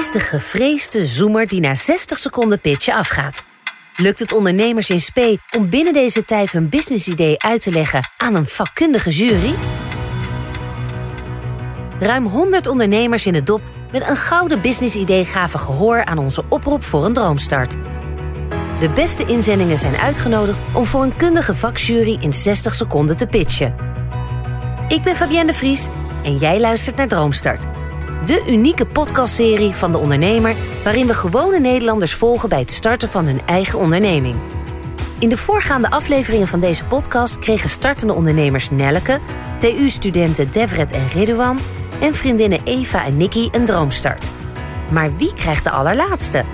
is de gevreesde zoemer die na 60 seconden pitchen afgaat. Lukt het ondernemers in spe om binnen deze tijd hun businessidee uit te leggen aan een vakkundige jury? Ruim 100 ondernemers in het dop met een gouden businessidee gaven gehoor aan onze oproep voor een droomstart. De beste inzendingen zijn uitgenodigd om voor een kundige vakjury in 60 seconden te pitchen. Ik ben Fabienne de Vries en jij luistert naar Droomstart. De unieke podcastserie van de ondernemer waarin we gewone Nederlanders volgen bij het starten van hun eigen onderneming. In de voorgaande afleveringen van deze podcast kregen startende ondernemers Nelleke, TU-studenten Devret en Ridouan en vriendinnen Eva en Nikki een droomstart. Maar wie krijgt de allerlaatste?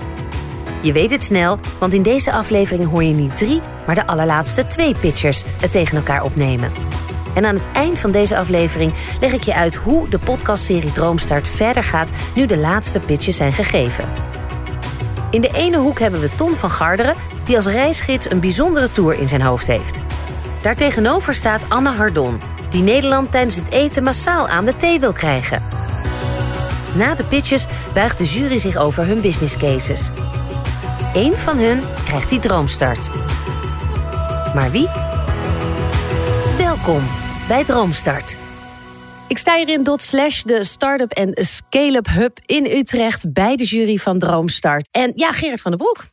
Je weet het snel, want in deze aflevering hoor je niet drie, maar de allerlaatste twee pitchers het tegen elkaar opnemen. En aan het eind van deze aflevering leg ik je uit hoe de podcastserie Droomstart verder gaat nu de laatste pitches zijn gegeven. In de ene hoek hebben we Ton van Garderen, die als reisgids een bijzondere tour in zijn hoofd heeft. Daartegenover staat Anne Hardon, die Nederland tijdens het eten massaal aan de thee wil krijgen. Na de pitches buigt de jury zich over hun business cases. Eén van hun krijgt die droomstart. Maar wie? Welkom bij Droomstart. Ik sta hier in Dot Slash, de start-up en scale-up hub in Utrecht... bij de jury van Droomstart. En ja, Gerard van den Broek,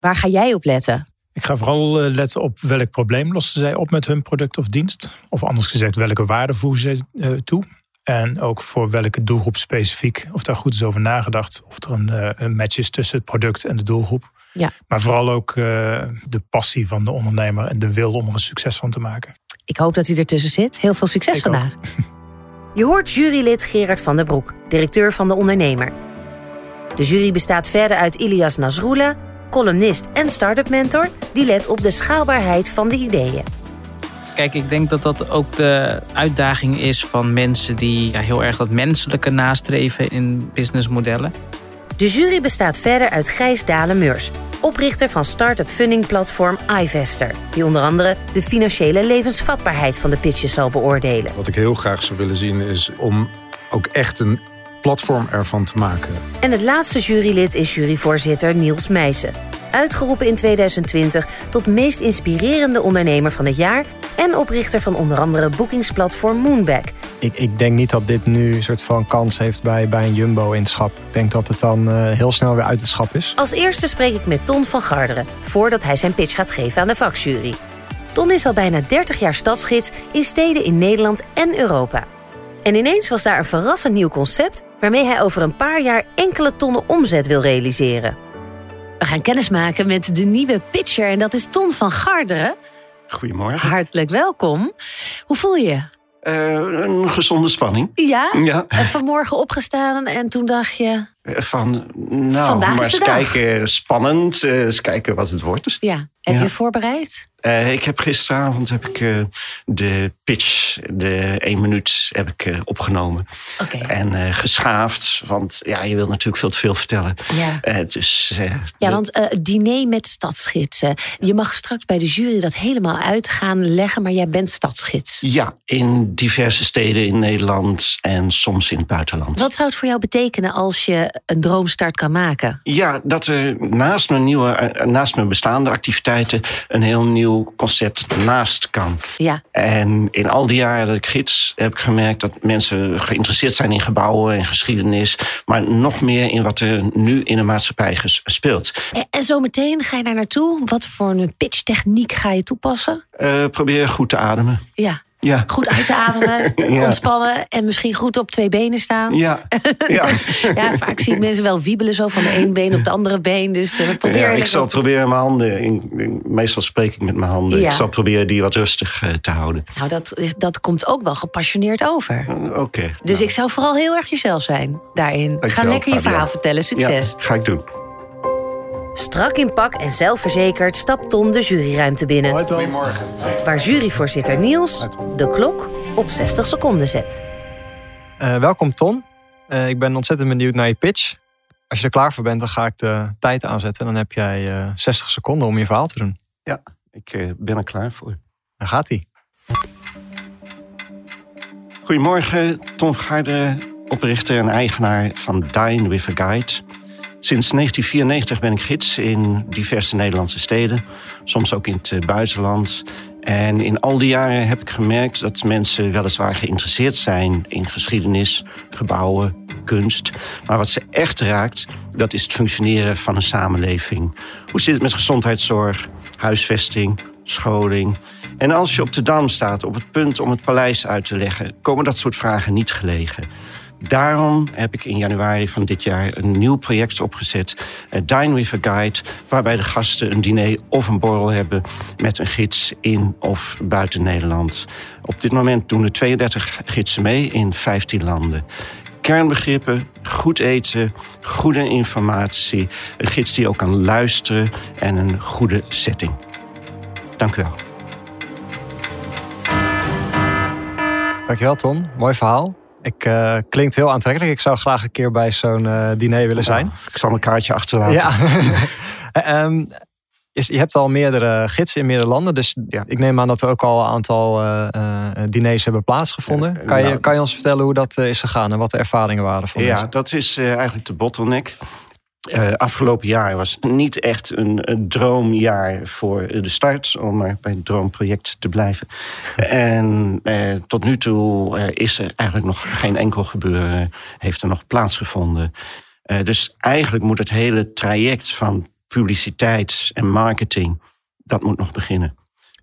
waar ga jij op letten? Ik ga vooral eh, letten op welk probleem lossen zij op met hun product of dienst. Of anders gezegd, welke waarde voegen ze eh, toe. En ook voor welke doelgroep specifiek. Of daar goed is over nagedacht. Of er een, eh, een match is tussen het product en de doelgroep. Ja. Maar vooral ook de passie van de ondernemer en de wil om er een succes van te maken. Ik hoop dat hij ertussen zit. Heel veel succes Ik vandaag. Je hoort jurylid Gerard van der Broek, directeur van De Ondernemer. De jury bestaat verder uit Ilias Nasrullah, columnist en start-up mentor... die let op de schaalbaarheid van de ideeën. Kijk, ik denk dat dat ook de uitdaging is van mensen die ja, heel erg dat menselijke nastreven in businessmodellen. De jury bestaat verder uit Gijs Dalen-Meurs, oprichter van start-up fundingplatform iVester... die onder andere de financiële levensvatbaarheid van de pitches zal beoordelen. Wat ik heel graag zou willen zien is om ook echt een platform ervan te maken. En het laatste jurylid is juryvoorzitter Niels Meijsen. Uitgeroepen in 2020 tot meest inspirerende ondernemer van het jaar... en oprichter van onder andere boekingsplatform Moonback. Ik, ik denk niet dat dit nu een soort van kans heeft bij, bij een Jumbo in het schap. Ik denk dat het dan eh, heel snel weer uit het schap is. Als eerste spreek ik met Ton van Garderen... voordat hij zijn pitch gaat geven aan de vakjury. Ton is al bijna 30 jaar stadsgids in steden in Nederland en Europa. En ineens was daar een verrassend nieuw concept... waarmee hij over een paar jaar enkele tonnen omzet wil realiseren. We gaan kennismaken met de nieuwe pitcher en dat is Ton van Garderen. Goedemorgen. Hartelijk welkom. Hoe voel je? Eh, een gezonde spanning. Ja? Ja. En vanmorgen opgestaan en toen dacht je... Eh, Van, nou, Vandaag maar eens dag. kijken, spannend. eh, eens kijken wat het wordt. Ja, heb Ja. je voorbereid? Eh, ik heb gisteravond heb ik, eh, de pitch, de één minuut, heb ik eh, opgenomen. En geschaafd, want ja, je wilt natuurlijk veel te veel vertellen. Ja. Dus, Ja, want diner met stadsgidsen. Je mag straks bij de jury dat helemaal uit gaan leggen, maar jij bent stadsgids. Ja, in diverse steden in Nederland en soms in het buitenland. Wat zou het voor jou betekenen als je een droomstart kan maken? Ja, dat er naast mijn, nieuwe, naast mijn bestaande activiteiten een heel nieuw concept naast kan. Ja, En in al die jaren dat ik gids heb ik gemerkt dat mensen geïnteresseerd zijn in gebouwen en geschiedenis, maar nog meer in wat er nu in de maatschappij speelt. en, en zometeen ga je daar naartoe. Wat voor een pitchtechniek ga je toepassen? Eh, probeer goed te ademen. Ja, Ja. goed uit te ademen, Ja. ontspannen en misschien goed op twee benen staan. Ja, ja. Ja, vaak zie ik mensen wel wiebelen zo van de ene been op het andere been. Dus eh, probeer ja ik zal proberen mijn handen, in, in- meestal spreek ik met mijn handen, ik zal proberen die wat rustig eh, te houden. Nou, dat, dat komt ook wel gepassioneerd over. Eh, Oké. Dus nou, ik zou vooral heel erg jezelf zijn daarin. Ga lekker je verhaal vertellen. Succes. Ja, ga ik doen. Strak in pak en zelfverzekerd stapt Ton de juryruimte binnen. Goedemorgen. Waar juryvoorzitter Niels de klok op 60 seconden zet. Uh, welkom Ton. Uh, ik ben ontzettend benieuwd naar je pitch. Als je er klaar voor bent, dan ga ik de tijd aanzetten. Dan heb jij uh, 60 seconden om je verhaal te doen. Ja, ik ben er klaar voor. Dan gaat hij. Goedemorgen, Ton Vergaarde, oprichter en eigenaar van Dine with a Guide. Sinds 1994 ben ik gids in diverse Nederlandse steden, soms ook in het eh, buitenland. En in al die jaren heb ik gemerkt dat mensen weliswaar geïnteresseerd zijn in geschiedenis, gebouwen, kunst. Maar wat ze echt raakt, dat is het functioneren van een samenleving. Hoe zit het met gezondheidszorg, huisvesting, scholing? En als je op de Dam staat, op het punt om het paleis uit te leggen, komen dat soort vragen niet gelegen. Daarom heb ik in januari van dit jaar een nieuw project opgezet, uh, Dine with a Guide, waarbij de gasten een diner of een borrel hebben met een gids in of buiten Nederland. Op dit moment doen er 32 gidsen mee in 15 landen kernbegrippen, goed eten, goede informatie, een gids die ook kan luisteren en een goede setting. Dank u wel. Dankjewel Ton, mooi verhaal. Ik, uh, klinkt heel aantrekkelijk. Ik zou graag een keer bij zo'n uh, diner willen zijn. ik zal een kaartje achterlaten. Ja. um, je hebt al meerdere gidsen in meerdere landen. Dus ja. ik neem aan dat er ook al een aantal uh, diners hebben plaatsgevonden. Kan, je, nou, kan je ons vertellen hoe dat is gegaan en wat de ervaringen waren van Ja, mensen? dat is eigenlijk de bottleneck. Uh, afgelopen jaar was niet echt een, droomjaar voor de start, om maar bij het droomproject te blijven. en uh, tot nu toe uh, is er eigenlijk nog geen enkel gebeuren, heeft er nog plaatsgevonden. dus eigenlijk moet het hele traject van publiciteit en marketing, dat moet nog beginnen.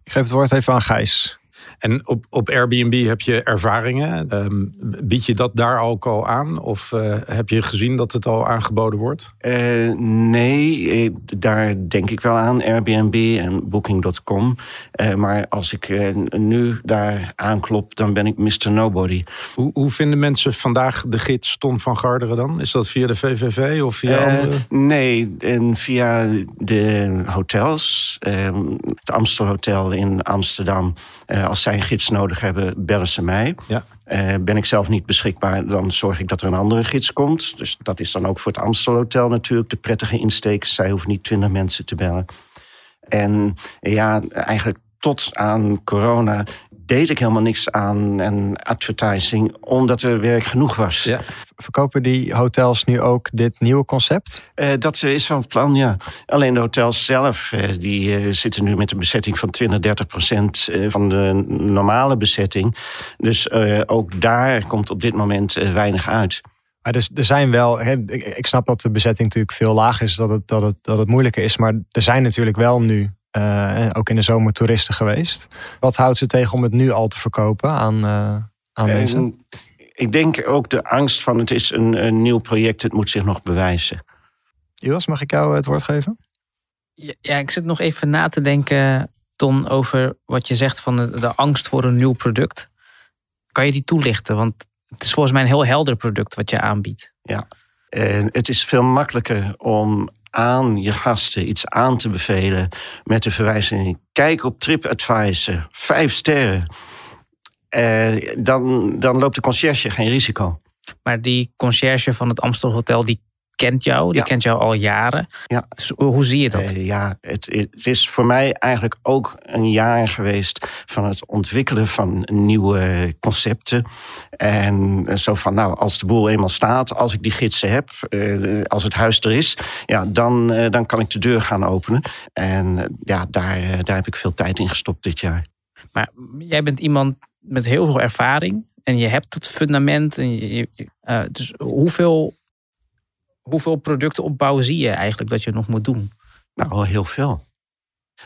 Ik geef het woord even aan Gijs. En op, op Airbnb heb je ervaringen. Um, bied je dat daar ook al aan? Of uh, heb je gezien dat het al aangeboden wordt? Uh, nee, daar denk ik wel aan. Airbnb en Booking.com. Uh, maar als ik nu daar aanklop, dan ben ik Mr. Nobody. Hoe, hoe, vinden mensen vandaag de gids Ton van Garderen dan? Is dat via de VVV of via andere? Nee, en via de hotels. Ehm, het Amstel Hotel in Amsterdam als zij een gids nodig hebben, bellen ze mij. Ja. Uh, ben ik zelf niet beschikbaar, dan zorg ik dat er een andere gids komt. Dus dat is dan ook voor het Amstel Hotel natuurlijk de prettige insteek. Zij hoeven niet twintig mensen te bellen. En ja, eigenlijk tot aan corona deed ik helemaal niks aan en advertising, omdat er werk genoeg was. Ja. Verkopen die hotels nu ook dit nieuwe concept? Uh, dat is wel het plan, ja. Alleen de hotels zelf, uh, die uh, zitten nu met een bezetting van 20, 30 procent van de normale bezetting. Dus ook daar komt op dit moment weinig uit. Maar dus er zijn wel, hè, ik snap dat de bezetting natuurlijk veel lager is, dat het, dat, het, dat het moeilijker is. Maar er zijn natuurlijk wel nu uh, ook in de zomer toeristen geweest. Wat houdt ze tegen om het nu al te verkopen aan, uh, aan mensen? Ik denk ook de angst van het is een, een nieuw project, het moet zich nog bewijzen. Iwas, mag ik jou het woord geven? Ja, ja, ik zit nog even na te denken, Ton, over wat je zegt van de, de angst voor een nieuw product. Kan je die toelichten? Want het is volgens mij een heel helder product wat je aanbiedt. Ja, en het is veel makkelijker om aan je gasten iets aan te bevelen met de verwijzing: kijk op TripAdvisor, vijf sterren. Uh, dan, dan loopt de conciërge geen risico. Maar die conciërge van het Amstel Hotel, die kent jou, die kent jou al jaren. Ja. Dus hoe zie je dat? Uh, ja, het, het, is voor mij eigenlijk ook een jaar geweest van het ontwikkelen van nieuwe concepten. En zo van, nou, als de boel eenmaal staat, als ik die gidsen heb, uh, als het huis er is, ja, dan, uh, dan kan ik de deur gaan openen. En ja, daar, daar heb ik veel tijd in gestopt dit jaar. Maar jij bent iemand met heel veel ervaring. En je hebt het fundament. En je, dus hoeveel hoeveel producten opbouwen zie je eigenlijk dat je nog moet doen? Nou, heel veel.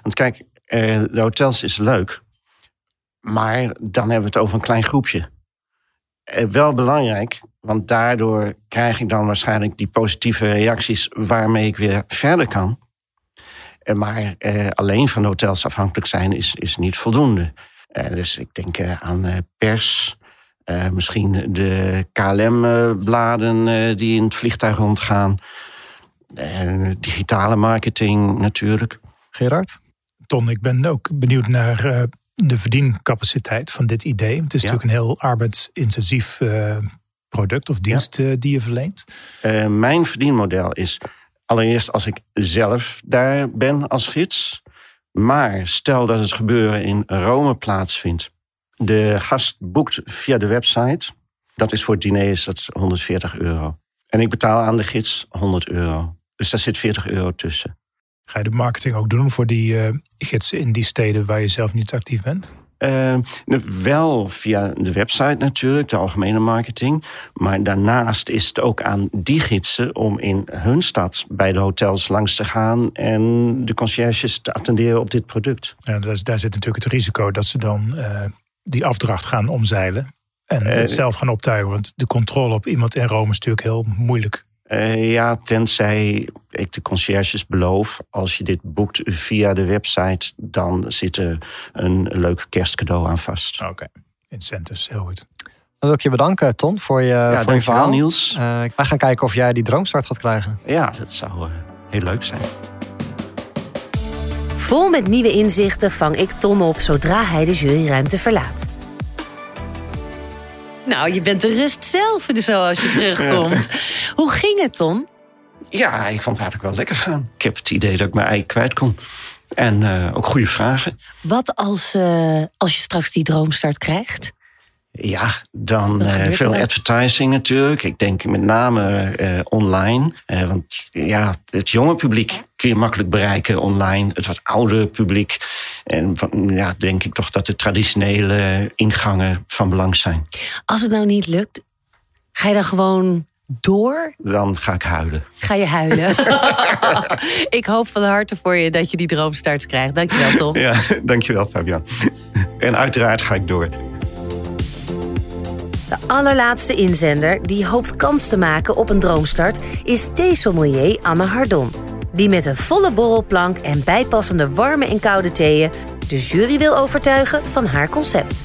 Want kijk, eh, de hotels is leuk. Maar dan hebben we het over een klein groepje. Eh, wel belangrijk, want daardoor krijg ik dan waarschijnlijk die positieve reacties waarmee ik weer verder kan. Eh, maar alleen van hotels afhankelijk zijn is, is niet voldoende. dus ik denk aan pers, uh, misschien de KLM-bladen uh, die in het vliegtuig rondgaan. En digitale marketing natuurlijk. Gerard? Ton, ik ben ook benieuwd naar uh, de verdiencapaciteit van dit idee. Het is natuurlijk een heel arbeidsintensief uh, product of dienst ja. uh, die je verleent. mijn verdienmodel is allereerst als ik zelf daar ben als gids. Maar stel dat het gebeuren in Rome plaatsvindt. De gast boekt via de website. Dat is voor het diner is dat 140 euro. En ik betaal aan de gids 100 euro. Dus daar zit 40 euro tussen. Ga je de marketing ook doen voor die uh, gidsen in die steden waar je zelf niet actief bent? Uh, wel via de website natuurlijk, de algemene marketing. Maar daarnaast is het ook aan die gidsen om in hun stad bij de hotels langs te gaan en de conciërges te attenderen op dit product. Ja, daar, daar zit natuurlijk het risico dat ze dan uh, die afdracht gaan omzeilen en het zelf gaan optuigen. Want de controle op iemand in Rome is natuurlijk heel moeilijk. Uh, ja, tenzij ik de conciërges beloof, als je dit boekt via de website, dan zit er een leuk kerstcadeau aan vast. Oké, okay. incentives, heel goed. Dan wil ik je bedanken, Ton, voor je, ja, voor je verhaal. Niels. Uh, wij gaan kijken of jij die droomstart gaat krijgen. Ja, dat zou uh, heel leuk zijn. Vol met nieuwe inzichten vang ik Ton op zodra hij de juryruimte verlaat. Nou, je bent de rust zelf zo als je terugkomt. Hoe ging het, Ton? Ja, ik vond het eigenlijk wel lekker gaan. Ik heb het idee dat ik mijn ei kwijt kon. En uh, ook goede vragen. Wat als, uh, als je straks die droomstart krijgt? Ja, dan uh, veel advertising natuurlijk. Ik denk met name uh, online. Uh, want ja, het jonge publiek kun je makkelijk bereiken online. Het wat oudere publiek. En ja, denk ik toch dat de traditionele ingangen van belang zijn. Als het nou niet lukt, ga je dan gewoon door? Dan ga ik huilen. Ga je huilen? ik hoop van harte voor je dat je die droomstart krijgt. Dankjewel, Tom. Ja, dankjewel, Fabian. en uiteraard ga ik door. De allerlaatste inzender die hoopt kans te maken op een droomstart is theesommelier Anne Hardon. Die met een volle borrelplank en bijpassende warme en koude theeën de jury wil overtuigen van haar concept.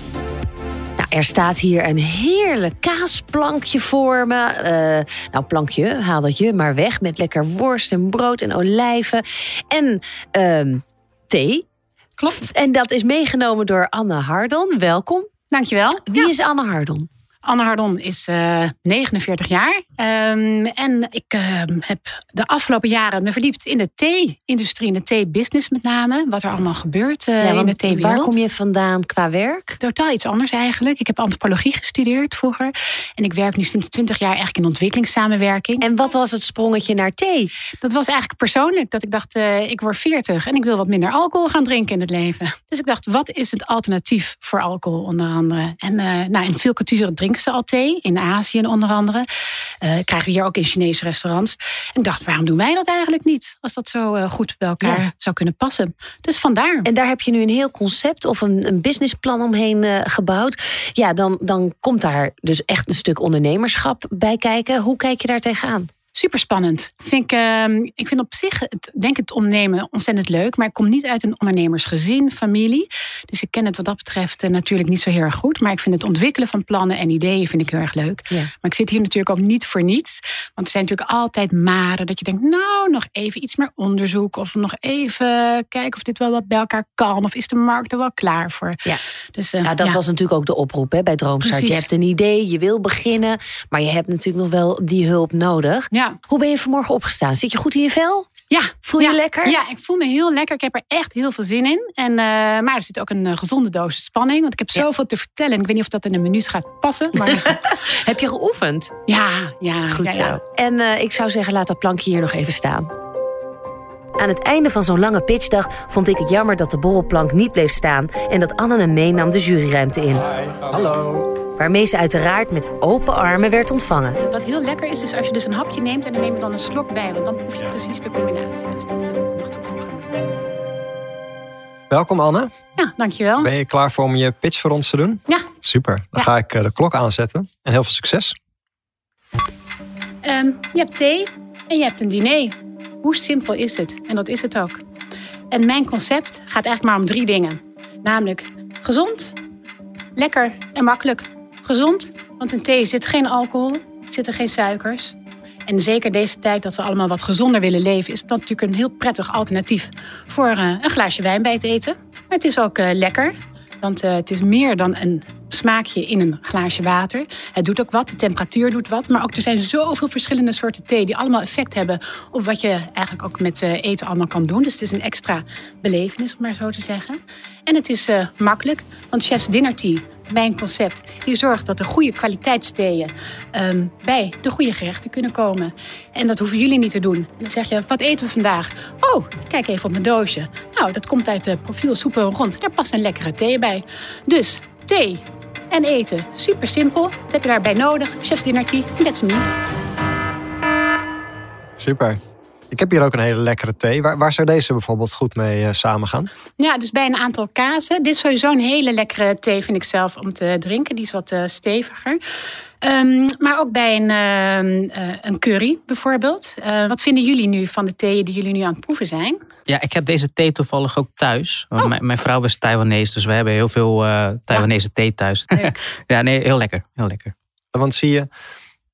Nou, er staat hier een heerlijk kaasplankje voor me. Uh, nou, plankje, haal dat je maar weg met lekker worst en brood en olijven. En uh, thee. Klopt. En dat is meegenomen door Anne Hardon. Welkom. Dankjewel. Wie ja. is Anne Hardon? Anne Hardon is uh, 49 jaar. Um, en ik uh, heb de afgelopen jaren me verdiept in de thee-industrie, in de thee-business met name. Wat er allemaal gebeurt uh, ja, in de theewereld. Waar kom je vandaan qua werk? Totaal iets anders eigenlijk. Ik heb antropologie gestudeerd vroeger. En ik werk nu sinds 20 jaar eigenlijk in ontwikkelingssamenwerking. En wat was het sprongetje naar thee? Dat was eigenlijk persoonlijk. Dat ik dacht, uh, ik word 40 en ik wil wat minder alcohol gaan drinken in het leven. Dus ik dacht, wat is het alternatief voor alcohol onder andere? En nou, in veel culturen drinken ze al thee. In Azië onder andere. Uh, krijgen we hier ook in Chinese restaurants. En ik dacht, waarom doen wij dat eigenlijk niet? Als dat zo uh, goed bij elkaar ja. zou kunnen passen. Dus vandaar. En daar heb je nu een heel concept of een, een businessplan omheen uh, gebouwd. Ja, dan, dan komt daar dus echt een stuk ondernemerschap bij kijken. Hoe kijk je daar tegenaan? Super spannend. Vind ik, uh, ik vind op zich, het, denk het ondernemen ontzettend leuk. Maar ik kom niet uit een ondernemersgezin, familie. Dus ik ken het wat dat betreft uh, natuurlijk niet zo heel erg goed. Maar ik vind het ontwikkelen van plannen en ideeën vind ik heel erg leuk. Ja. Maar ik zit hier natuurlijk ook niet voor niets. Want er zijn natuurlijk altijd maren dat je denkt, nou, nog even iets meer onderzoek. Of nog even kijken of dit wel wat bij elkaar kan. Of is de markt er wel klaar voor. Ja. Dus, uh, nou, dat ja. was natuurlijk ook de oproep hè, bij Droomstart. Precies. Je hebt een idee, je wil beginnen. Maar je hebt natuurlijk nog wel die hulp nodig. Ja. Hoe ben je vanmorgen opgestaan? Zit je goed in je vel? Ja. Voel je ja, lekker? Ja, ik voel me heel lekker. Ik heb er echt heel veel zin in. En, uh, maar er zit ook een uh, gezonde dosis spanning. Want ik heb zoveel ja. te vertellen. Ik weet niet of dat in een minuut gaat passen. Maar... heb je geoefend? Ja, ja. Goed ja, zo. En uh, ik zou zeggen, laat dat plankje hier nog even staan. Aan het einde van zo'n lange pitchdag vond ik het jammer dat de borrelplank niet bleef staan en dat Anne hem meenam de juryruimte in. Hi, hallo. Waarmee ze uiteraard met open armen werd ontvangen. Wat heel lekker is, is als je dus een hapje neemt en dan neem je dan een slok bij, want dan proef je precies de combinatie. Dus dat uh, mag toevoegen. Welkom Anne. Ja, dankjewel. Ben je klaar voor om je pitch voor ons te doen? Ja. Super. Dan ja. ga ik uh, de klok aanzetten en heel veel succes. Um, je hebt thee en je hebt een diner. Hoe simpel is het? En dat is het ook. En mijn concept gaat eigenlijk maar om drie dingen. Namelijk gezond, lekker en makkelijk. Gezond, want in thee zit geen alcohol, zitten geen suikers. En zeker deze tijd dat we allemaal wat gezonder willen leven, is dat natuurlijk een heel prettig alternatief voor uh, een glaasje wijn bij het eten. Maar het is ook uh, lekker. Want uh, het is meer dan een smaakje in een glaasje water. Het doet ook wat, de temperatuur doet wat. Maar ook er zijn zoveel verschillende soorten thee die allemaal effect hebben op wat je eigenlijk ook met eten allemaal kan doen. Dus het is een extra belevenis, om maar zo te zeggen. En het is makkelijk, want Chef's Dinner Tea, mijn concept, die zorgt dat de goede kwaliteitstheeën um, bij de goede gerechten kunnen komen. En dat hoeven jullie niet te doen. Dan zeg je, wat eten we vandaag? Oh, kijk even op mijn doosje. Nou, dat komt uit de profiel Rond. Daar past een lekkere thee bij. Dus thee en eten. Super simpel. Wat heb je daarbij nodig? Chef's Dinner Tea. That's me. Super. Ik heb hier ook een hele lekkere thee. Waar, waar zou deze bijvoorbeeld goed mee uh, samengaan? Ja, dus bij een aantal kazen. Dit is sowieso een hele lekkere thee, vind ik zelf, om te drinken. Die is wat uh, steviger. Um, maar ook bij een, uh, een curry bijvoorbeeld. wat vinden jullie nu van de theeën die jullie nu aan het proeven zijn? Ja, ik heb deze thee toevallig ook thuis. Oh. Mijn, mijn, vrouw is Taiwanese, dus we hebben heel veel Taiwanese ja. thee thuis. ja, nee, heel lekker. Heel lekker. Want zie je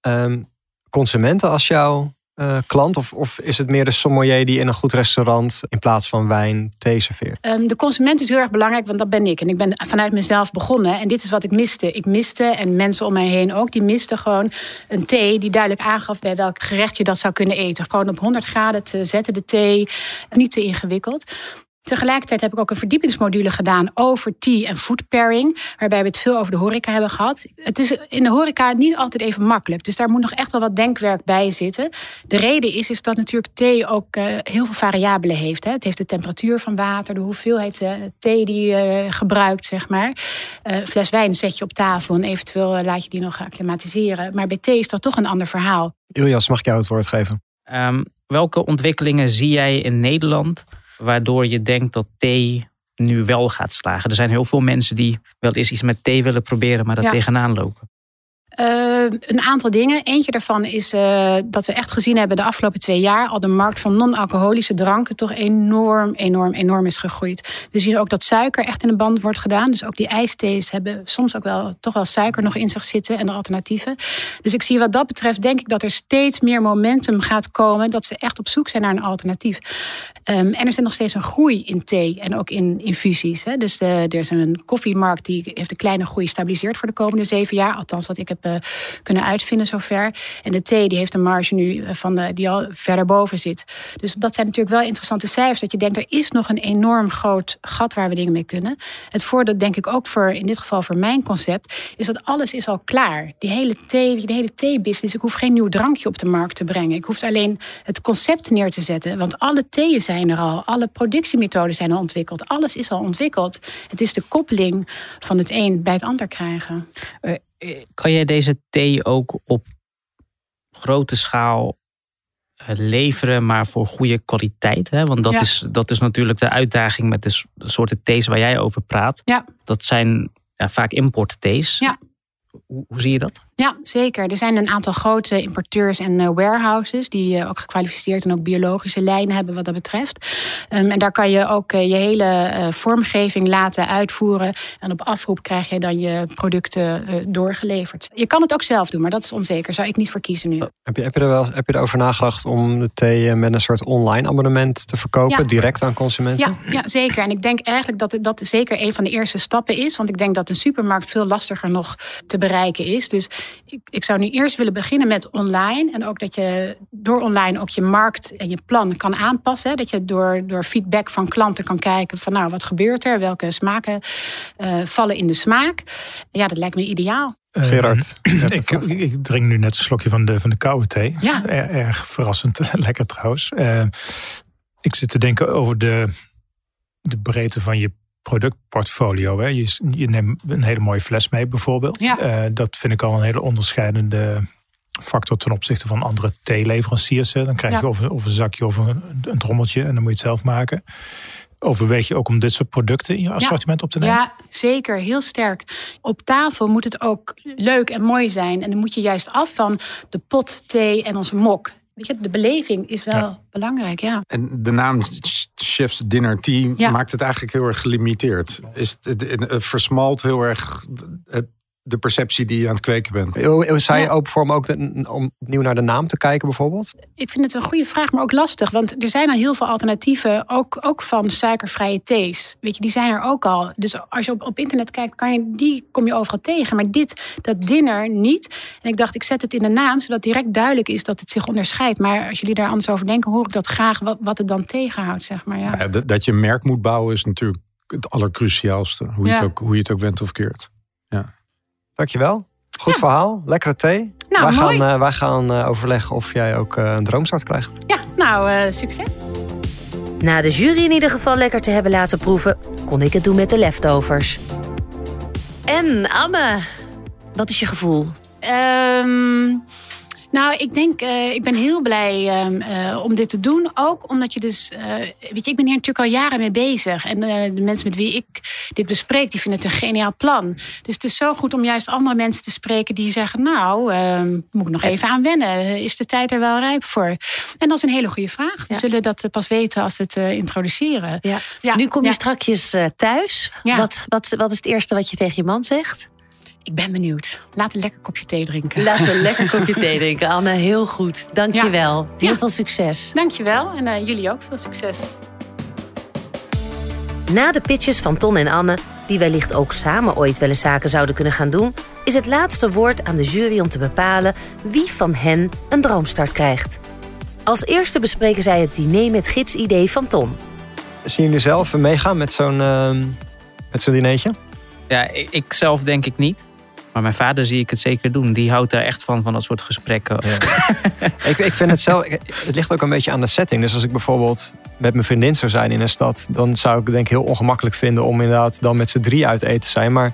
um, consumenten als jou uh, klant? Of, of is het meer de sommelier die in een goed restaurant in plaats van wijn thee serveert? Um, de consument is heel erg belangrijk, want dat ben ik. En ik ben vanuit mezelf begonnen. En dit is wat ik miste. Ik miste, en mensen om mij heen ook, die misten gewoon een thee die duidelijk aangaf bij welk gerecht je dat zou kunnen eten. Gewoon op 100 graden te zetten de thee. Niet te ingewikkeld. Tegelijkertijd heb ik ook een verdiepingsmodule gedaan over tea en food pairing. Waarbij we het veel over de horeca hebben gehad. Het is in de horeca niet altijd even makkelijk. Dus daar moet nog echt wel wat denkwerk bij zitten. De reden is, is dat natuurlijk thee ook uh, heel veel variabelen heeft. Hè. Het heeft de temperatuur van water, de hoeveelheid uh, thee die je uh, gebruikt, zeg maar. een fles wijn zet je op tafel en eventueel laat je die nog acclimatiseren. Maar bij thee is dat toch een ander verhaal. Iljas, mag ik jou het woord geven? Um, welke ontwikkelingen zie jij in Nederland waardoor je denkt dat thee nu wel gaat slagen. Er zijn heel veel mensen die wel eens iets met thee willen proberen, maar dat ja. tegenaan lopen. Uh, een aantal dingen. Eentje daarvan is uh, dat we echt gezien hebben de afgelopen twee jaar al de markt van non-alcoholische dranken toch enorm, enorm, enorm is gegroeid. We zien ook dat suiker echt in de band wordt gedaan. Dus ook die ijsthees hebben soms ook wel toch wel suiker nog in zich zitten en de alternatieven. Dus ik zie wat dat betreft, denk ik dat er steeds meer momentum gaat komen dat ze echt op zoek zijn naar een alternatief. Um, en er zit nog steeds een groei in thee en ook in infusies. Hè. Dus er is een koffiemarkt die heeft een kleine groei gestabiliseerd voor de komende zeven jaar. Althans, wat ik heb uh, kunnen uitvinden zover. En de thee die heeft een marge nu van de, die al verder boven zit. Dus dat zijn natuurlijk wel interessante cijfers. Dat je denkt, er is nog een enorm groot gat waar we dingen mee kunnen. Het voordeel denk ik ook voor, in dit geval voor mijn concept, is dat alles is al klaar. Die hele thee, de hele thee-business. Ik hoef geen nieuw drankje op de markt te brengen. Ik hoef alleen het concept neer te zetten. Want alle theeën zijn er al. Alle productiemethoden zijn al ontwikkeld. Alles is al ontwikkeld. Het is de koppeling van het een bij het ander krijgen. Kan jij deze thee ook op grote schaal eh, leveren, maar voor goede kwaliteit? Hè? Want dat, ja. is, dat is natuurlijk de uitdaging met de soorten thees waar jij over praat. Ja. Dat zijn ja, vaak importthees. Ja. Hoe, hoe zie je dat? Ja, zeker. Er zijn een aantal grote importeurs en uh, warehouses die uh, ook gekwalificeerd en ook biologische lijnen hebben wat dat betreft. Um, en daar kan je ook uh, je hele vormgeving laten uitvoeren. En op afroep krijg je dan je producten doorgeleverd. Je kan het ook zelf doen, maar dat is onzeker. Zou ik niet voor kiezen nu. Heb je, heb je, er wel, heb je erover nagedacht om de thee met een soort online abonnement te verkopen, ja. direct aan consumenten? Ja, ja, zeker. En ik denk eigenlijk dat dat zeker een van de eerste stappen is. Want ik denk dat een supermarkt veel lastiger nog te bereiken is. Dus ik, ik, zou nu eerst willen beginnen met online. En ook dat je door online ook je markt en je plan kan aanpassen. Dat je door, door feedback van klanten kan kijken van nou, wat gebeurt er? Welke smaken uh, vallen in de smaak? Ja, dat lijkt me ideaal. Gerard. Uh, ik, ik, drink nu net een slokje van de, van de koude thee. Ja. Er, erg verrassend. Lekker trouwens. Uh, ik zit te denken over de, de breedte van je productportfolio. Hè. Je, je, neemt een hele mooie fles mee bijvoorbeeld. Ja. Uh, dat vind ik al een hele onderscheidende factor ten opzichte van andere theeleveranciers. Hè. Dan krijg je of, een, of, een zakje of een, een trommeltje en dan moet je het zelf maken. Overweeg je ook om dit soort producten in je assortiment ja. op te nemen? Ja, zeker. Heel sterk. Op tafel moet het ook leuk en mooi zijn. En dan moet je juist af van de pot thee en onze mok. Weet je, de beleving is wel ja. belangrijk, ja. En de naam Chef's Dinner Tea ja. maakt het eigenlijk heel erg gelimiteerd. Is het, het, het, versmalt heel erg het de perceptie die je aan het kweken bent. Zou je open voor om ook om opnieuw naar de naam te kijken bijvoorbeeld? Ik vind het een goede vraag, maar ook lastig. Want er zijn al heel veel alternatieven, ook, ook van suikervrije thees. Weet je, die zijn er ook al. Dus als je op, op internet kijkt, kan je, die kom je overal tegen. Maar dit, dat dinner niet. En ik dacht, ik zet het in de naam, zodat direct duidelijk is dat het zich onderscheidt. Maar als jullie daar anders over denken, hoor ik dat graag wat, wat het dan tegenhoudt, zeg maar. Ja. ja dat, dat je een merk moet bouwen is natuurlijk het allercruciaalste. Hoe je, het, ook, hoe je het ook went of keert. Dankjewel. Goed verhaal. Lekkere thee. Nou, wij, mooi. gaan, uh, wij gaan uh, overleggen of jij ook uh, een droomstart krijgt. Ja, nou, uh, succes. Na de jury in ieder geval lekker te hebben laten proeven, kon ik het doen met de leftovers. En Anne, wat is je gevoel? Um, nou, ik denk, uh, ik ben heel blij uh, om dit te doen. Ook omdat je dus, uh, weet je, ik ben hier natuurlijk al jaren mee bezig. En de mensen met wie ik dit bespreek, die vinden het een geniaal plan. Dus het is zo goed om juist andere mensen te spreken die zeggen, nou, ehm, moet ik nog even aan wennen. Is de tijd er wel rijp voor? En dat is een hele goede vraag. We ja. zullen dat pas weten als we het introduceren. Ja. Ja. Nu kom je strakjes thuis. Wat, wat, wat is het eerste wat je tegen je man zegt? Ik ben benieuwd. Laten we een lekker kopje thee drinken. Laten we een lekker kopje thee drinken. Anne, heel goed. Dank je wel. Heel ja. veel succes. Dank je wel. En uh, jullie ook veel succes. Na de pitches van Ton en Anne, die wellicht ook samen ooit wel eens zaken zouden kunnen gaan doen, is het laatste woord aan de jury om te bepalen wie van hen een droomstart krijgt. Als eerste bespreken zij het diner met gidsidee van Ton. Zien jullie zelf meegaan met zo'n uh, met zo'n dinertje? Ja, ik zelf denk ik niet. Maar mijn vader zie ik het zeker doen. Die houdt daar echt van, van dat soort gesprekken. Ja. ik, ik vind het zelf... Het ligt ook een beetje aan de setting. Dus als ik bijvoorbeeld met mijn vriendin zou zijn in een stad... dan zou ik het denk ik heel ongemakkelijk vinden... om inderdaad dan met z'n drie uit eten te zijn. Maar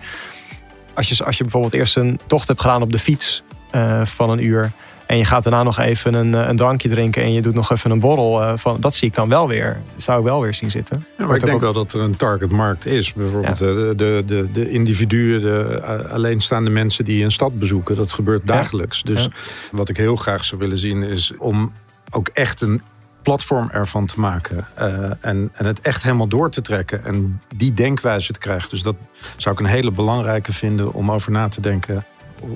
als je, als je bijvoorbeeld eerst een tocht hebt gedaan op de fiets... Uh, van een uur... En je gaat daarna nog even een, een drankje drinken en je doet nog even een borrel. Uh, van, dat zie ik dan wel weer. Zou ik wel weer zien zitten. Ja, maar ik denk ook... wel dat er een targetmarkt is. Bijvoorbeeld ja. de, de, de, de, individuen, de alleenstaande mensen die een stad bezoeken. Dat gebeurt dagelijks. Dus wat ik heel graag zou willen zien is om ook echt een platform ervan te maken. Uh, en, en het echt helemaal door te trekken. En die denkwijze te krijgen. Dus dat zou ik een hele belangrijke vinden om over na te denken.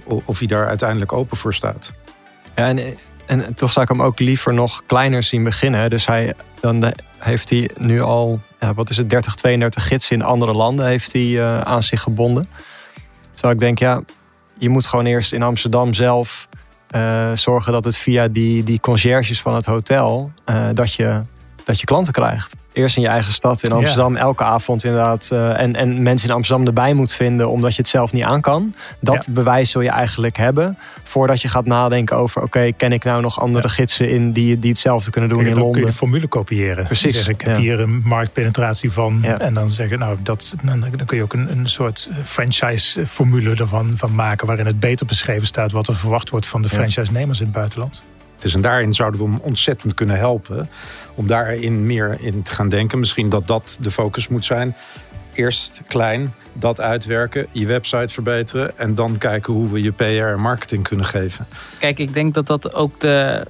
Of hij daar uiteindelijk open voor staat. Ja, en, en toch zou ik hem ook liever nog kleiner zien beginnen. Dus hij, dan heeft hij nu al, wat is het, 30, 32 gidsen in andere landen heeft hij uh, aan zich gebonden. Terwijl ik denk, ja, je moet gewoon eerst in Amsterdam zelf uh, zorgen dat het via die, die concierges van het hotel, uh, dat, je, dat je klanten krijgt. Eerst in je eigen stad, in Amsterdam, ja. elke avond inderdaad. Uh, en, en mensen in Amsterdam erbij moet vinden omdat je het zelf niet aan kan. Dat ja. bewijs wil je eigenlijk hebben voordat je gaat nadenken over: oké, okay, ken ik nou nog andere ja. gidsen in die, die hetzelfde kunnen doen Kijk, in dan Londen? kun je de formule kopiëren. Precies. Zeg, ik heb hier een marktpenetratie van. En dan zeggen, nou, dat, dan, dan kun je ook een, een soort franchise-formule ervan van maken. waarin het beter beschreven staat wat er verwacht wordt van de franchise-nemers in het buitenland. En daarin zouden we hem ontzettend kunnen helpen. Om daarin meer in te gaan denken. Misschien dat dat de focus moet zijn. Eerst klein, dat uitwerken, je website verbeteren. En dan kijken hoe we je PR en marketing kunnen geven. Kijk, ik denk dat dat ook de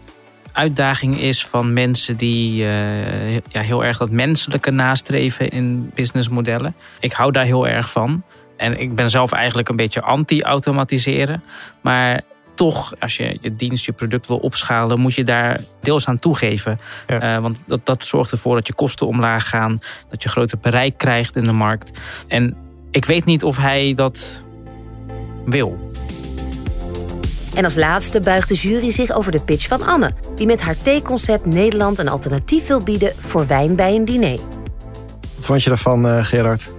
uitdaging is van mensen die uh, ja, heel erg dat menselijke nastreven in businessmodellen. Ik hou daar heel erg van. En ik ben zelf eigenlijk een beetje anti-automatiseren. Maar toch, als je je dienst, je product wil opschalen, moet je daar deels aan toegeven. Ja. Uh, want dat, dat zorgt ervoor dat je kosten omlaag gaan, dat je groter bereik krijgt in de markt. En ik weet niet of hij dat wil. En als laatste buigt de jury zich over de pitch van Anne, die met haar theeconcept Nederland een alternatief wil bieden voor wijn bij een diner. Wat vond je daarvan, uh, Gerard?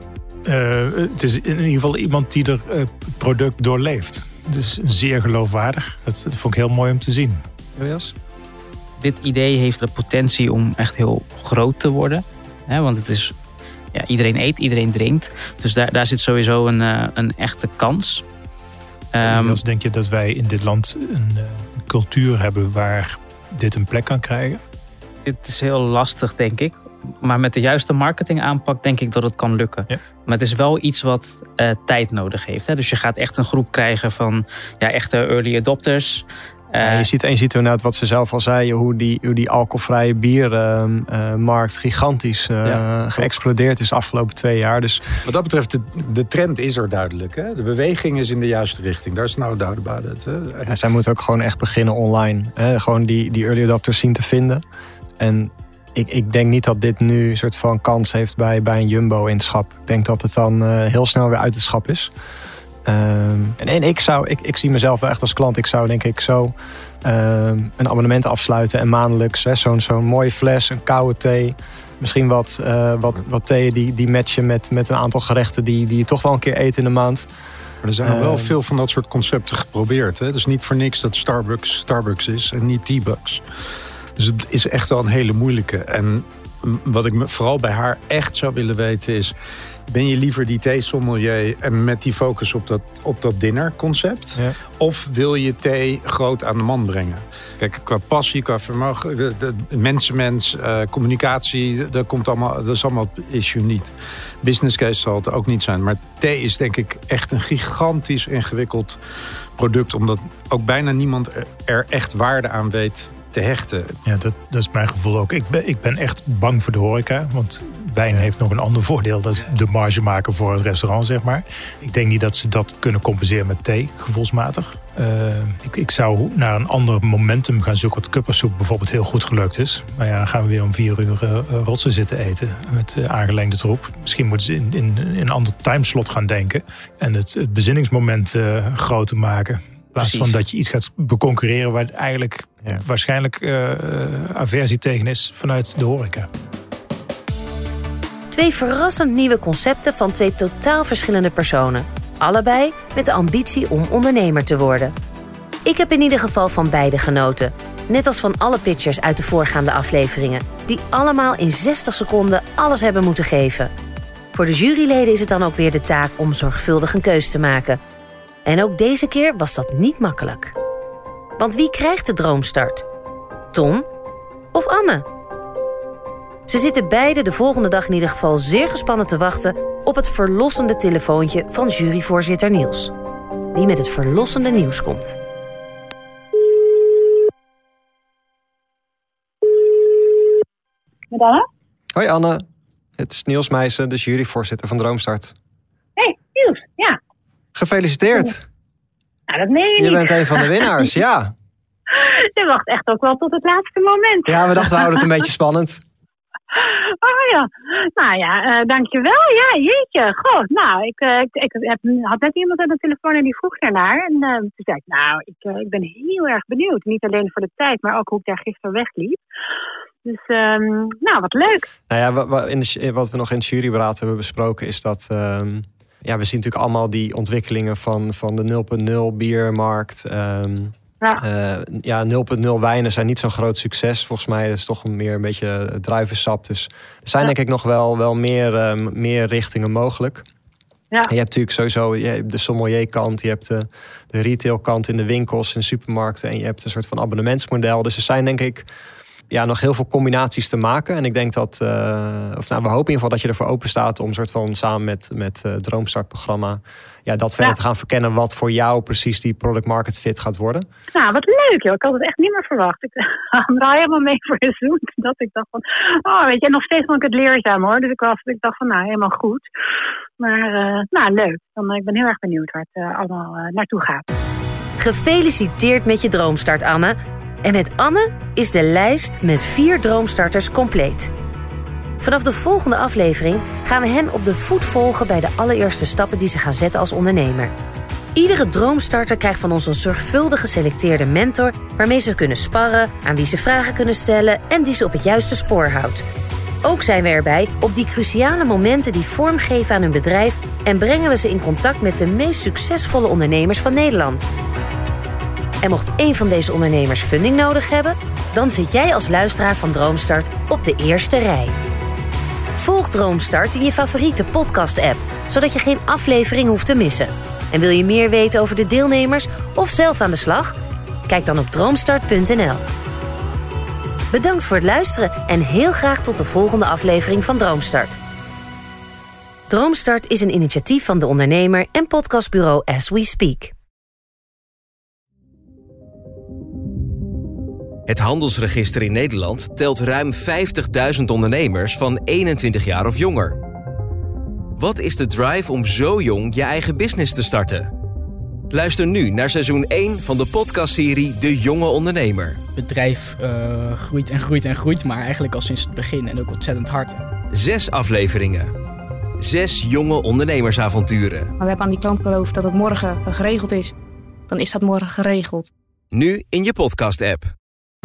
Uh, het is in ieder geval iemand die er uh, product doorleeft. Dus zeer geloofwaardig. Dat, dat vond ik heel mooi om te zien. Elias? Dit idee heeft de potentie om echt heel groot te worden. Hè, want het is, ja, iedereen eet, iedereen drinkt. Dus daar, daar zit sowieso een, uh, een echte kans. Um, denk je dat wij in dit land een uh, cultuur hebben waar dit een plek kan krijgen? Het is heel lastig, denk ik. Maar met de juiste marketing aanpak denk ik dat het kan lukken. Ja. Maar het is wel iets wat uh, tijd nodig heeft. Hè? Dus je gaat echt een groep krijgen van ja, echte early adopters. je, ziet, en je ziet inderdaad wat ze zelf al zei, hoe die, hoe die alcoholvrije biermarkt gigantisch uh, geëxplodeerd is de afgelopen twee jaar. Dus... Wat dat betreft, de, de trend is er duidelijk. Hè? De beweging is in de juiste richting. Daar is nou about it. Ja, zij moeten ook gewoon echt beginnen online. Hè? Gewoon die, die early adopters zien te vinden. En ik, ik denk niet dat dit nu een soort van kans heeft bij, bij een Jumbo in het schap. Ik denk dat het dan uh, heel snel weer uit het schap is. Um, en, en ik, zou, ik, ik zie mezelf wel echt als klant. Ik zou denk ik zo um, een abonnement afsluiten en maandelijks zo'n zo'n mooie fles, een koude thee. Misschien wat, uh, wat, wat thee die, die matchen met, met een aantal gerechten die, die je toch wel een keer eet in de maand. Maar er zijn nog wel ehm. veel van dat soort concepten geprobeerd. Hè? Het is niet voor niks dat Starbucks Starbucks is en niet T-Bucks. Dus het is echt wel een hele moeilijke. En wat ik vooral bij haar echt zou willen weten is... Ben je liever die thee-sommelier en met die focus op dat, op dat dinnerconcept? Ja. Of wil je thee groot aan de man brengen? Kijk, qua passie, qua vermogen, de, de mensenmens, uh, communicatie, dat, komt allemaal, dat is allemaal het issue niet. Business case zal het ook niet zijn. Maar thee is denk ik echt een gigantisch ingewikkeld product. Omdat ook bijna niemand er echt waarde aan weet te hechten. Ja, dat, dat is mijn gevoel ook. Ik ben, ik ben echt bang voor de horeca. Want wijn heeft nog een ander voordeel. Dat is de marge maken voor het restaurant, zeg maar. Ik denk niet dat ze dat kunnen compenseren met thee, gevoelsmatig. Uh, ik, ik zou naar een ander momentum gaan zoeken. Wat kuppersoep bijvoorbeeld heel goed gelukt is. Maar ja, dan gaan we weer om vier uur uh, rotsen zitten eten. Met uh, aangelengde troep. Misschien moeten ze in, in, in, een ander timeslot gaan denken. En het, het bezinningsmoment groter maken plaats van dat je iets gaat beconcurreren waar eigenlijk waarschijnlijk uh, aversie tegen is vanuit de horeca. Twee verrassend nieuwe concepten van twee totaal verschillende personen. Allebei met de ambitie om ondernemer te worden. Ik heb in ieder geval van beide genoten. Net als van alle pitchers uit de voorgaande afleveringen, die allemaal in 60 seconden alles hebben moeten geven. Voor de juryleden is het dan ook weer de taak om zorgvuldig een keus te maken en ook deze keer was dat niet makkelijk. Want wie krijgt de droomstart? Tom of Anne? Ze zitten beide de volgende dag in ieder geval zeer gespannen te wachten op het verlossende telefoontje van juryvoorzitter Niels. Die met het verlossende nieuws komt. Met Anne? Hoi Anne, het is Niels Meijsen, de juryvoorzitter van Droomstart. Gefeliciteerd. Nou, dat meen je, je bent een van de winnaars, ja. Je wacht echt ook wel tot het laatste moment. Ja, we dachten we houden het een beetje spannend. Oh ja, nou ja, uh, dankjewel. Ja, jeetje. Goh, nou, ik, uh, ik, ik heb, had net iemand aan de telefoon en die vroeg daarnaar. En uh, toen zei ik, nou, ik, ik ben heel erg benieuwd. Niet alleen voor de tijd, maar ook hoe ik daar gisteren wegliep. Dus, um, nou, wat leuk. Nou ja, wat, in de, wat we nog in het juryberaad hebben besproken is dat... Um, ja, we zien natuurlijk allemaal die ontwikkelingen van, van de 0.0 biermarkt. Um, ja, uh, ja 0.0 wijnen zijn niet zo'n groot succes. Volgens mij is het toch meer een beetje druivensap. Dus er zijn denk ik nog wel, wel meer, uh, meer richtingen mogelijk. Ja. En je hebt natuurlijk sowieso je hebt de sommelierkant, je hebt de, de retailkant in de winkels en supermarkten en je hebt een soort van abonnementsmodel. Dus er zijn denk ik ja, nog heel veel combinaties te maken. En ik denk dat, uh, of nou, we hopen in ieder geval dat je ervoor open staat om soort van samen met, met uh, Droomstartprogramma ja, dat verder te gaan verkennen wat voor jou precies die product market fit gaat worden. Nou, wat leuk joh. Ik had het echt niet meer verwacht. Ik had er helemaal mee voor de zoek. Dat ik dacht van, oh weet je, nog steeds vond ik het leerzaam hoor. Dus ik, was, ik dacht van, nou, helemaal goed. Maar, uh, nou, leuk. Dan, ik ben heel erg benieuwd waar het allemaal naartoe gaat. Gefeliciteerd met je droomstart, Anne. En met Anne is de lijst met vier droomstarters compleet. Vanaf de volgende aflevering gaan we hen op de voet volgen bij de allereerste stappen die ze gaan zetten als ondernemer. Iedere droomstarter krijgt van ons een zorgvuldig geselecteerde mentor waarmee ze kunnen sparren, aan wie ze vragen kunnen stellen en die ze op het juiste spoor houdt. Ook zijn we erbij op die cruciale momenten die vorm geven aan hun bedrijf en brengen we ze in contact met de meest succesvolle ondernemers van Nederland. En mocht een van deze ondernemers funding nodig hebben, dan zit jij als luisteraar van Droomstart op de eerste rij. Volg Droomstart in je favoriete podcast-app, zodat je geen aflevering hoeft te missen. En wil je meer weten over de deelnemers of zelf aan de slag? Kijk dan op droomstart.nl. Bedankt voor het luisteren en heel graag tot de volgende aflevering van Droomstart. Droomstart is een initiatief van de ondernemer en podcastbureau As We Speak. Het handelsregister in Nederland telt ruim 50.000 ondernemers van 21 jaar of jonger. Wat is de drive om zo jong je eigen business te starten? Luister nu naar seizoen 1 van de podcastserie De Jonge Ondernemer. Het bedrijf uh, groeit en groeit en groeit, maar eigenlijk al sinds het begin en ook ontzettend hard. Zes afleveringen. Zes jonge ondernemersavonturen. Maar we hebben aan die klant beloofd dat het morgen geregeld is. Dan is dat morgen geregeld. Nu in je podcast-app.